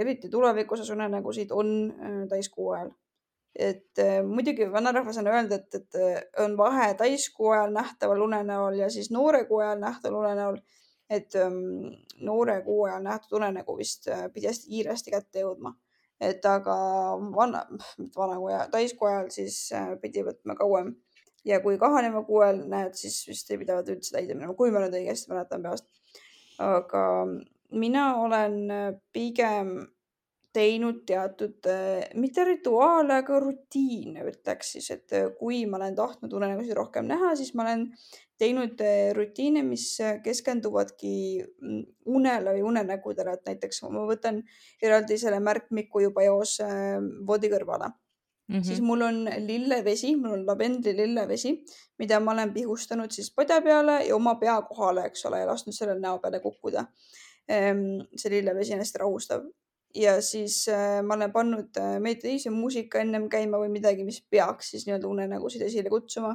eriti tuleviku osas unenägusid, on täiskuu ajal. et muidugi vanarahvas on öelnud, et, et on vahe täiskuu ajal nähtaval unenäol ja siis noore kuu ajal nähtaval unenäol. et ähm, noore kuu ajal nähtud unenägu vist pidi hästi kiiresti kätte jõudma et aga vana, mitte vana kui täiskuu ajal siis äh, pidi võtma kauem ja kui kahaneva kuu ajal näed, siis vist ei pidavat üldse täide minema, kui ma nüüd õigesti mäletan peast. aga mina olen äh, pigem teinud teatud, äh, mitte rituaale, aga rutiine ütleks siis, et kui ma olen tahtnud unenägusid rohkem näha, siis ma olen teinud eh, rutiine, mis eh, keskenduvadki unele või unenägudele, et näiteks ma võtan eraldi selle märkmiku juba eos eh, voodi kõrvale mm. -hmm. siis mul on lillevesi, mul on lavendli lillevesi, mida ma olen pihustanud siis padja peale ja oma pea kohale, eks ole, ja lasknud sellel näo peale kukkuda. Ehm, see lillevesi on hästi rahustav ja siis ma olen pannud meditatiivse muusika ennem käima või midagi, mis peaks siis nii-öelda unenägusid esile kutsuma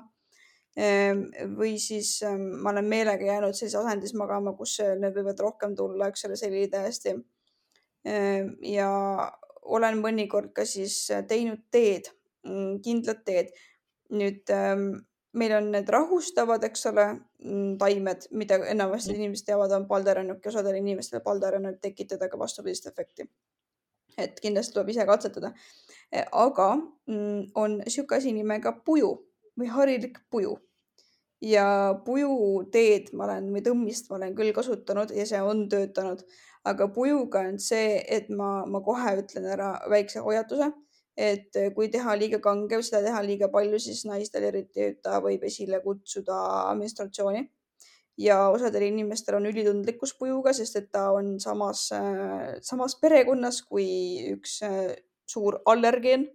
või siis ehm, ma olen meelega jäänud sellises asendis magama, kus need võivad rohkem tulla, eks ole, selili täiesti. Ehm, ja olen mõnikord ka siis teinud teed, mm, kindlat teed. nüüd meil on need rahustavad, eks ole, mm, taimed, mida enamasti inimesed teavad, on palderannuk ja osadel inimestel palderannuk tekitada ka vastupidist efekti. et kindlasti tuleb ise katsetada. aga mm, on niisugune asi nimega puju või harilik puju ja pujuteed ma olen või tõmmist ma olen küll kasutanud ja see on töötanud, aga pujuga on see, et ma, ma kohe ütlen ära väikse hoiatuse, et kui teha liiga kange või seda teha liiga palju, siis naistel eriti ta võib esile kutsuda menstratsiooni ja osadel inimestel on ülitundlikkus pujuga, sest et ta on samas, samas perekonnas kui üks suur allergeen.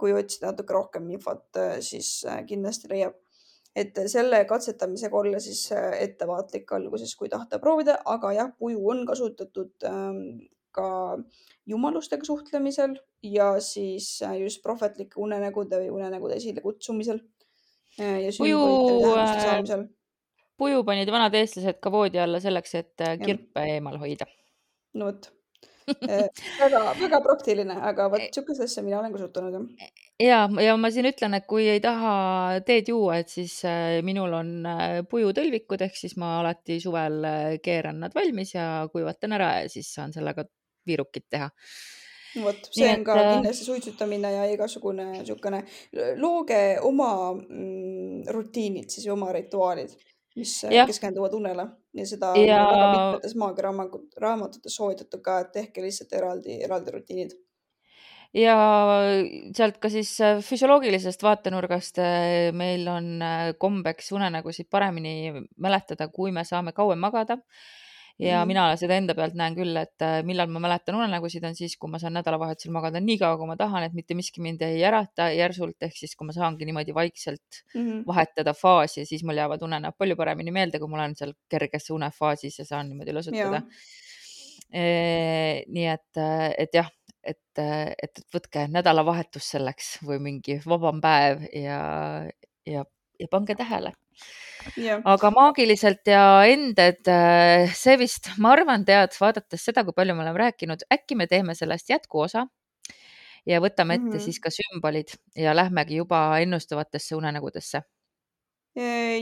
kui otsida natuke rohkem infot, siis kindlasti leiab et selle katsetamisega olla siis äh, ettevaatlik alguses, kui tahta proovida, aga jah, puju on kasutatud ähm, ka jumalustega suhtlemisel ja siis äh, just prohvetlike unenägude või unenägude esilekutsumisel.
Äh, puju, puju panid vanad eestlased ka voodi alla selleks, et kirpe eemal hoida.
no vot *laughs* väga, väga praktiline, aga vot sihukest asja mina olen kasutanud
jah ja, ja ma siin ütlen, et kui ei taha teed juua, et siis äh, minul on äh, pujutõlvikud ehk siis ma alati suvel äh, keeran nad valmis ja kuivatan ära ja siis saan sellega viirukit teha.
vot, see Nii on et, ka kindlasti suitsutamine ja igasugune niisugune, looge oma mm, rutiinid siis või oma rituaalid, mis ja. keskenduvad unele ja seda ja... väga mitmetes maagiaraamatutes soovitatud ka, et tehke lihtsalt eraldi, eraldi rutiinid
ja sealt ka siis äh, füsioloogilisest vaatenurgast äh, meil on äh, kombeks unenägusid paremini mäletada, kui me saame kauem magada. ja mm. mina seda enda pealt näen küll, et millal ma mäletan unenägusid, on siis, kui ma saan nädalavahetusel magada nii kaua, kui ma tahan, et mitte miski mind ei ärata järsult, ehk siis, kui ma saangi niimoodi vaikselt mm -hmm. vahetada faasi, siis mul jäävad unenäod palju paremini meelde, kui ma olen seal kerges unefaasis ja saan niimoodi lõsutada nii et, et jah, et, et, võtke nädalavahetus selleks või mingi vabam päev ja, ja, ja pange tähele. aga maagiliselt ja ended, see vist, ma arvan, tead, vaadates seda, kui palju me oleme rääkinud, äkki me teeme sellest jätkuosa ja võtame ette mm -hmm. siis ka sümbolid ja lähmegi juba ennustavatesse unenägudesse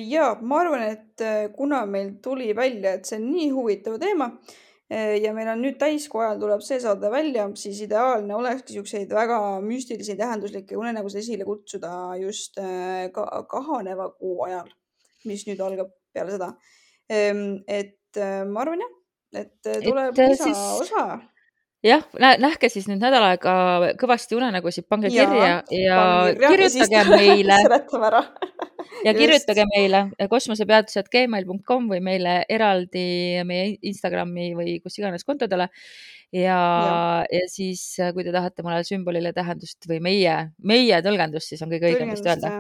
ja ma arvan, et kuna meil tuli välja, et see on nii huvitav teema ja meil on nüüd täiskuu ajal tuleb see saade välja, siis ideaalne olekski siukseid väga müstilisi, tähenduslikke unenägusid esile kutsuda just ka kahaneva kuu ajal, mis nüüd algab peale seda. Ehm, et ma arvan jah, et tuleb lisaosa siis
jah, nähke siis nüüd nädal aega kõvasti unenägusid, pange ja, kirja ja kirjutage meile *laughs* ja kirjutage meile kosmosepeatused.gmail.com või meile eraldi meie Instagrami või kus iganes kontodele. ja, ja., ja siis, kui te tahate mulle sümbolile tähendust või meie, meie tõlgendust, siis on kõige õigem vist öelda.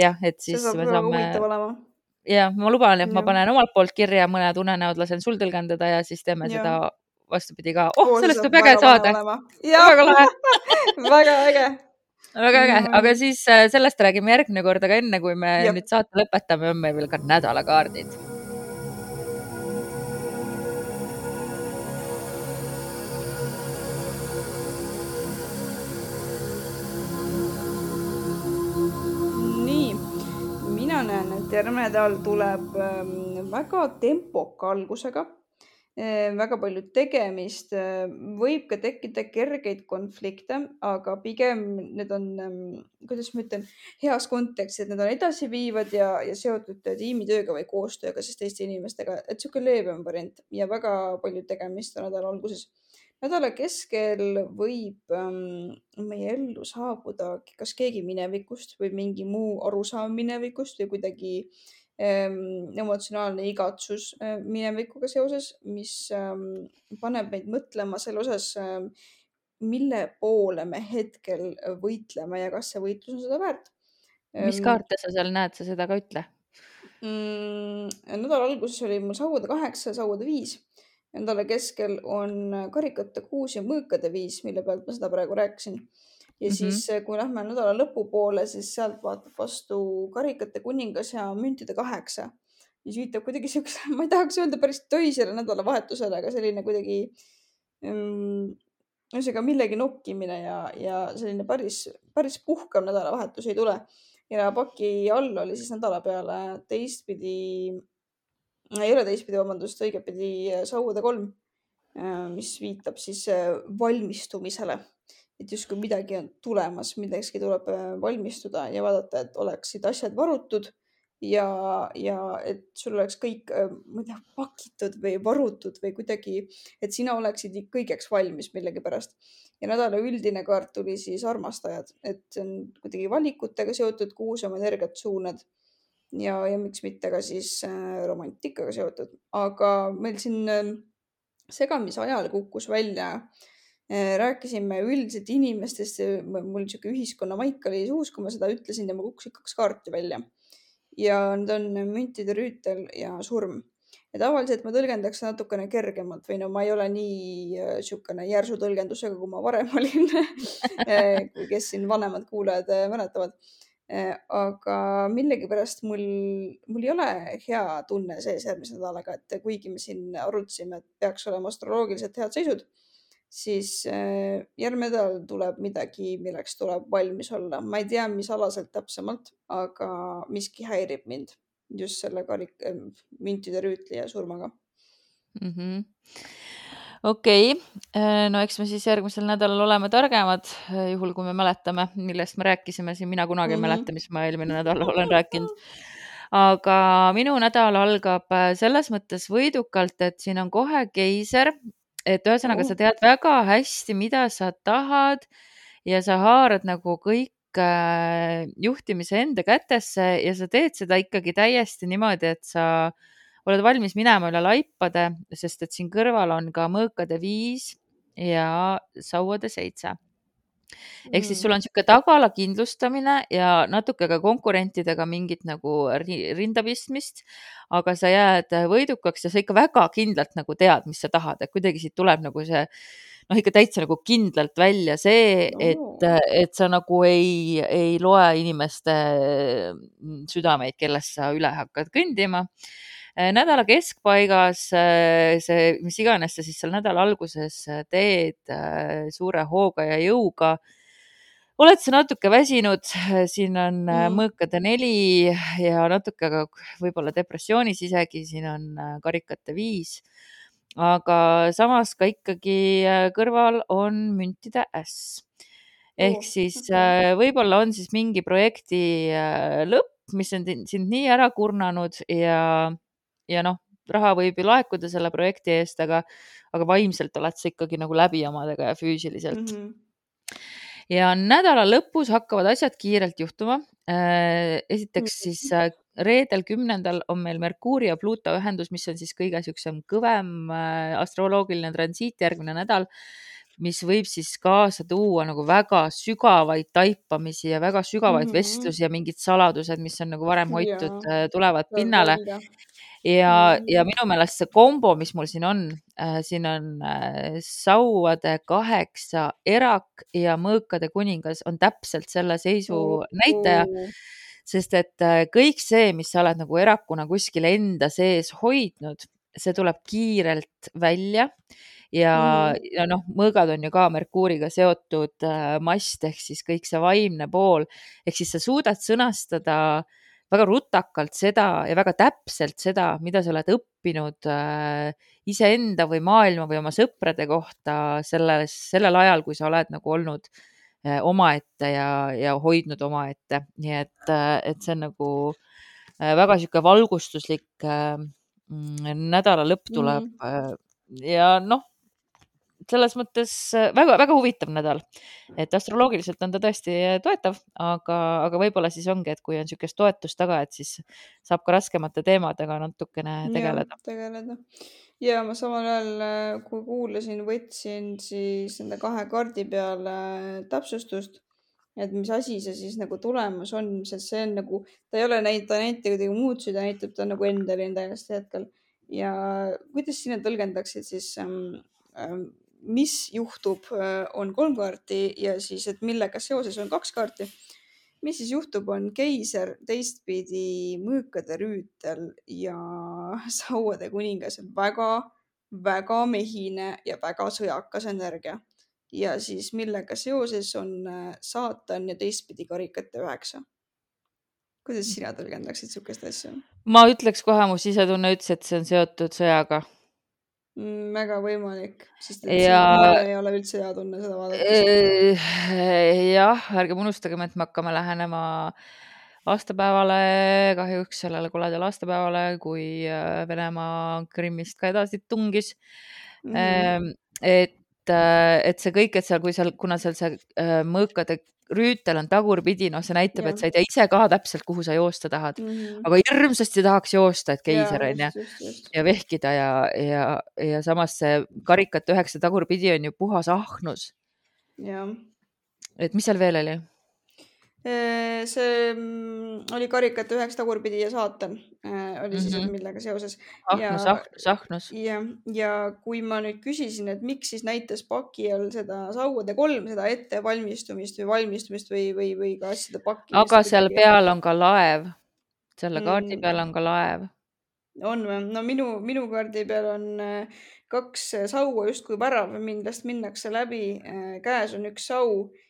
jah, et siis me saame. ja ma luban, et ja. ma panen omalt poolt kirja mõned unenäod, lasen sul tõlgendada ja siis teeme ja. seda vastupidi ka, oh, sellest võib äge saade.
väga lahe *laughs* väga äge
väga äge mm., aga siis äh, sellest räägime järgmine kord, aga enne kui me Jop. nüüd saate lõpetame, on meil veel ka nädalakaardid
mina näen, et järgmine nädal tuleb ähm, väga tempoka algusega väga palju tegemist, ehm, võib ka tekkida kergeid konflikte, aga pigem need on, ehm, kuidas ma ütlen, heas kontekstis, et need on edasiviivad ja, ja seotud tiimitööga või koostööga siis teiste inimestega, et niisugune leebem variant ja väga palju tegemist on nädala alguses. nädala keskel võib ähm, meie ellu saabuda kas keegi minevikust või mingi muu arusaam minevikust või kuidagi äh, Ehm, emotsionaalne igatsus minevikuga seoses, mis paneb meid mõtlema selle osas, mille poole me hetkel võitleme ja kas see võitlus on seda väärt.
mis kaarte sa seal näed, sa seda ka ütle
mm,. nädala alguses oli mul sauade kaheksa, sauade viis. nädala keskel on karikate kuus ja mõõkade viis, mille pealt ma seda praegu rääkisin ja mm -hmm. siis, eh, kui lähme nädala lõpupoole, siis sealt vaatab vastu karikate kuningas ja müntide kaheksa, mis viitab kuidagi siukse, *laughs* ma ei tahaks öelda päris töisele nädalavahetusele, aga selline kuidagi mm, ühesõnaga millegi nokkimine ja, ja selline päris, päris puhkav nädalavahetus ei tule. ja paki all oli siis nädala peale teistpidi, ei ole teistpidi, vabandust, õigetpidi sauade kolm, eh, mis viitab siis eh, valmistumisele et justkui midagi on tulemas, millekski tuleb äh, valmistuda ja vaadata, et oleksid asjad varutud ja, ja et sul oleks kõik, äh, ma ei tea, pakitud või varutud või kuidagi, et sina oleksid kõigeks valmis millegipärast. ja nädala üldine kaart tuli siis armastajad, et see on kuidagi valikutega seotud, kuhu sa oma energiat suunad. ja, ja miks mitte ka siis äh, romantikaga seotud, aga meil siin segamise ajal kukkus välja Äh, rääkisime üldiselt inimestest, mul niisugune ühiskonna maik oli suus, kui ma seda ütlesin ja mul kukkusid kaks kaarti välja. ja need on müntide rüütel ja surm. ja tavaliselt ma tõlgendaks natukene kergemalt või no ma ei ole nii niisugune äh, järsu tõlgendusega, kui ma varem *laughs* olin äh, kes siin vanemad kuulajad mäletavad. aga millegipärast mul, mul ei ole hea tunne sees järgmise nädalaga, et kuigi me siin arutasime, et peaks olema astroloogiliselt head seisud siis äh, järgmine nädal tuleb midagi, milleks tuleb valmis olla. ma ei tea, mis alaselt täpsemalt, aga miski häirib mind just selle karik-, äh, müntide rüütli ja surmaga
mm. -hmm okei okay., äh, no eks me siis järgmisel nädalal oleme targemad, juhul kui me mäletame, millest me rääkisime siin, mina kunagi ei mm -hmm. mäleta, mis ma eelmine nädal olen rääkinud. aga minu nädal algab selles mõttes võidukalt, et siin on kohe keiser et ühesõnaga oh. sa tead väga hästi, mida sa tahad ja sa haarad nagu kõik äh, juhtimise enda kätesse ja sa teed seda ikkagi täiesti niimoodi, et sa oled valmis minema üle laipade, sest et siin kõrval on ka mõõkade viis ja sauade seitse ehk siis sul on niisugune tagala kindlustamine ja natuke ka konkurentidega mingit nagu rinda pistmist, aga sa jääd võidukaks ja sa ikka väga kindlalt nagu tead, mis sa tahad, et kuidagi siit tuleb nagu see noh, ikka täitsa nagu kindlalt välja see, et, et sa nagu ei, ei loe inimeste mm, südameid, kellest sa üle hakkad kõndima nädala keskpaigas see, mis iganes sa siis seal nädala alguses teed suure hooga ja jõuga, oled sa natuke väsinud, siin on mm. mõõkade neli ja natuke ka võib-olla depressioonis isegi, siin on karikate viis aga samas ka ikkagi äh, kõrval on müntide äss. ehk oh, siis võib-olla on siis mingi projekti äh, lõpp, mis on sind nii ära kurnanud ja, ja noh, raha võib ju laekuda selle projekti eest, aga, aga vaimselt oled sa ikkagi nagu läbi omadega ja füüsiliselt mm. -hmm. ja nädala lõpus hakkavad asjad kiirelt juhtuma. Äh, esiteks siis reedel, kümnendal on meil Merkuuri ja Pluuto ühendus, mis on siis kõige niisugusem kõvem äh, astroloogiline transiit järgmine nädal, mis võib siis kaasa tuua nagu väga sügavaid taipamisi ja väga sügavaid mm -hmm. vestlusi ja mingid saladused, mis on nagu varem hoitud, äh, tulevad pinnale. Ja, ja minu meelest see kombo, mis mul siin on äh,, siin on äh, sauade kaheksa erak ja mõõkade kuningas on täpselt selle seisu oh, näitaja. Oh sest et äh, kõik see, mis sa oled nagu erakuna kuskil enda sees hoidnud, see tuleb kiirelt välja. Ja mm., ja noh, mõõgad on ju ka Merkuuriga seotud äh, mast ehk siis kõik see vaimne pool. Ehk siis sa suudad sõnastada väga rutakalt seda ja väga täpselt seda, mida sa oled õppinud äh, iseenda või maailma või oma sõprade kohta selles, sellel ajal, kui sa oled nagu olnud äh, omaette ja, ja hoidnud omaette, nii et, äh, et see on nagu väga niisugune valgustuslik mm, nädala lõpp tuleb mm -hmm. ja noh, selles mõttes väga-väga huvitav nädal, et astroloogiliselt on ta tõesti toetav, aga, aga võib-olla siis ongi, et kui on niisugust toetust taga, et siis saab ka raskemate teemadega natukene tegeleda.
tegeleda ja ma samal ajal, äh, kui kuulasin, võtsin siis nende kahe kaardi peale täpsustust, et mis asi see siis nagu tulemus on, sest see on nagu, ta ei ole näinud, ta ei näita kuidagi muutusi, ta näitab, ta nagu endal täiesti hetkel. ja kuidas sina tõlgendaksid siis ähm,, ähm, mis juhtub, äh, on kolm kaarti ja siis, et millega seoses on kaks kaarti mis siis juhtub, on keiser teistpidi mõõkade rüütel ja *laughs* sauade kuningas on väga-väga mehine ja väga sõjakas energia. ja siis millega seoses on äh, saatan ja teistpidi karikate üheksa. kuidas sina tõlgendaksid sihukest asja?
ma ütleks kohe, mu sisetunne ütles, et see on seotud sõjaga
väga võimalik, sest et ja... ei ole üldse hea tunne seda vaadates.
jah, ärgem unustagem, et me hakkame lähenema aastapäevale, kahjuks sellele koledale aastapäevale, kui äh, Venemaa Krimmist ka edasi tungis mm. et, äh, et see kõik, et seal, kui seal, kuna seal see äh, mõõkade rüütel on tagurpidi, noh, see näitab, et sa ei tea ise ka täpselt, kuhu sa joosta tahad mm, -hmm. aga hirmsasti tahaks joosta, et keiser on ju ja vehkida ja, ja, ja samas see karikate üheksa tagurpidi on ju puhas ahnus. et mis seal veel oli?
See mm, oli karikate üheks tagurpidi ja saatan oli siis mm, -hmm. millega seoses.
ahnus, ahnus, ahnus.
ja, ja kui ma nüüd küsisin, et miks siis näitas paki all seda sauade kolm, seda ettevalmistumist või valmistumist või, või, või ka asjade pakkimist.
aga seal peal on ka laev. selle kaardi mm. peal on ka laev.
on või? no minu, minu kaardi peal on kaks saua justkui värav, millest minnakse läbi. käes on üks sau Äh,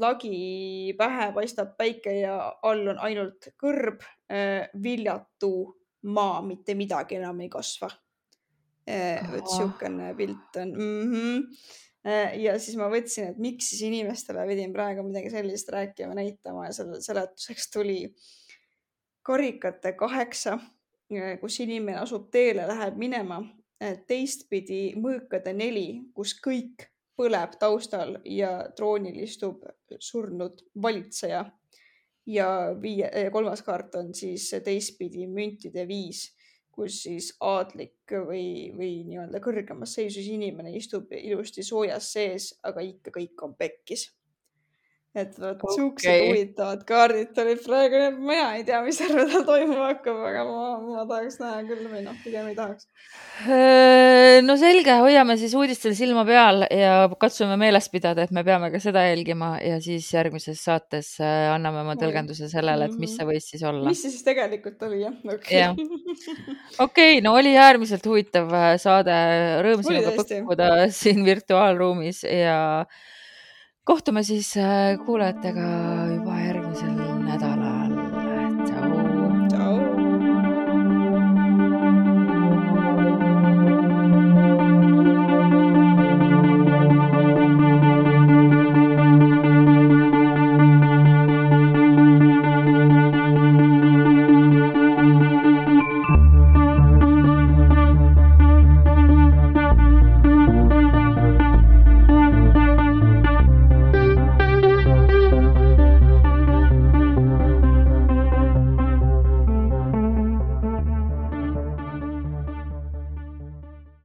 lagi pähe paistab päike ja all on ainult kõrb, äh, viljatu maa, mitte midagi enam ei kasva. Äh, vot siukene pilt on mm. -hmm. ja siis ma mõtlesin, et miks siis inimestele pidin praegu midagi sellist rääkima, näitama ja selle seletuseks tuli karikate kaheksa, kus inimene asub teele, läheb minema. teistpidi mõõkade neli, kus kõik põleb taustal ja troonil istub surnud valitseja. ja viie, kolmas kaart on siis teistpidi müntide viis, kus siis aadlik või, või nii-öelda kõrgemas seisus inimene istub ilusti soojas sees, aga ikka kõik on pekkis et vot okay. siuksed huvitavad kaardid tulid praegu, mina ei tea, mis järgmine *laughs* toimuma hakkab, aga ma, ma tahaks näha küll või noh, pigem ei tahaks.
No selge, hoiame siis uudistel silma peal ja katsume meeles pidada, et me peame ka seda jälgima ja siis järgmises saates äh, anname oma tõlgenduse sellele, et mis see võis siis olla.
mis see siis tegelikult oli jah?
okei okay. okay, no oli äärmiselt huvitav äh, saade, rõõm sinuga põkkuda siin virtuaalruumis ja kohtume siis äh, kuulajatega juba järgmisel.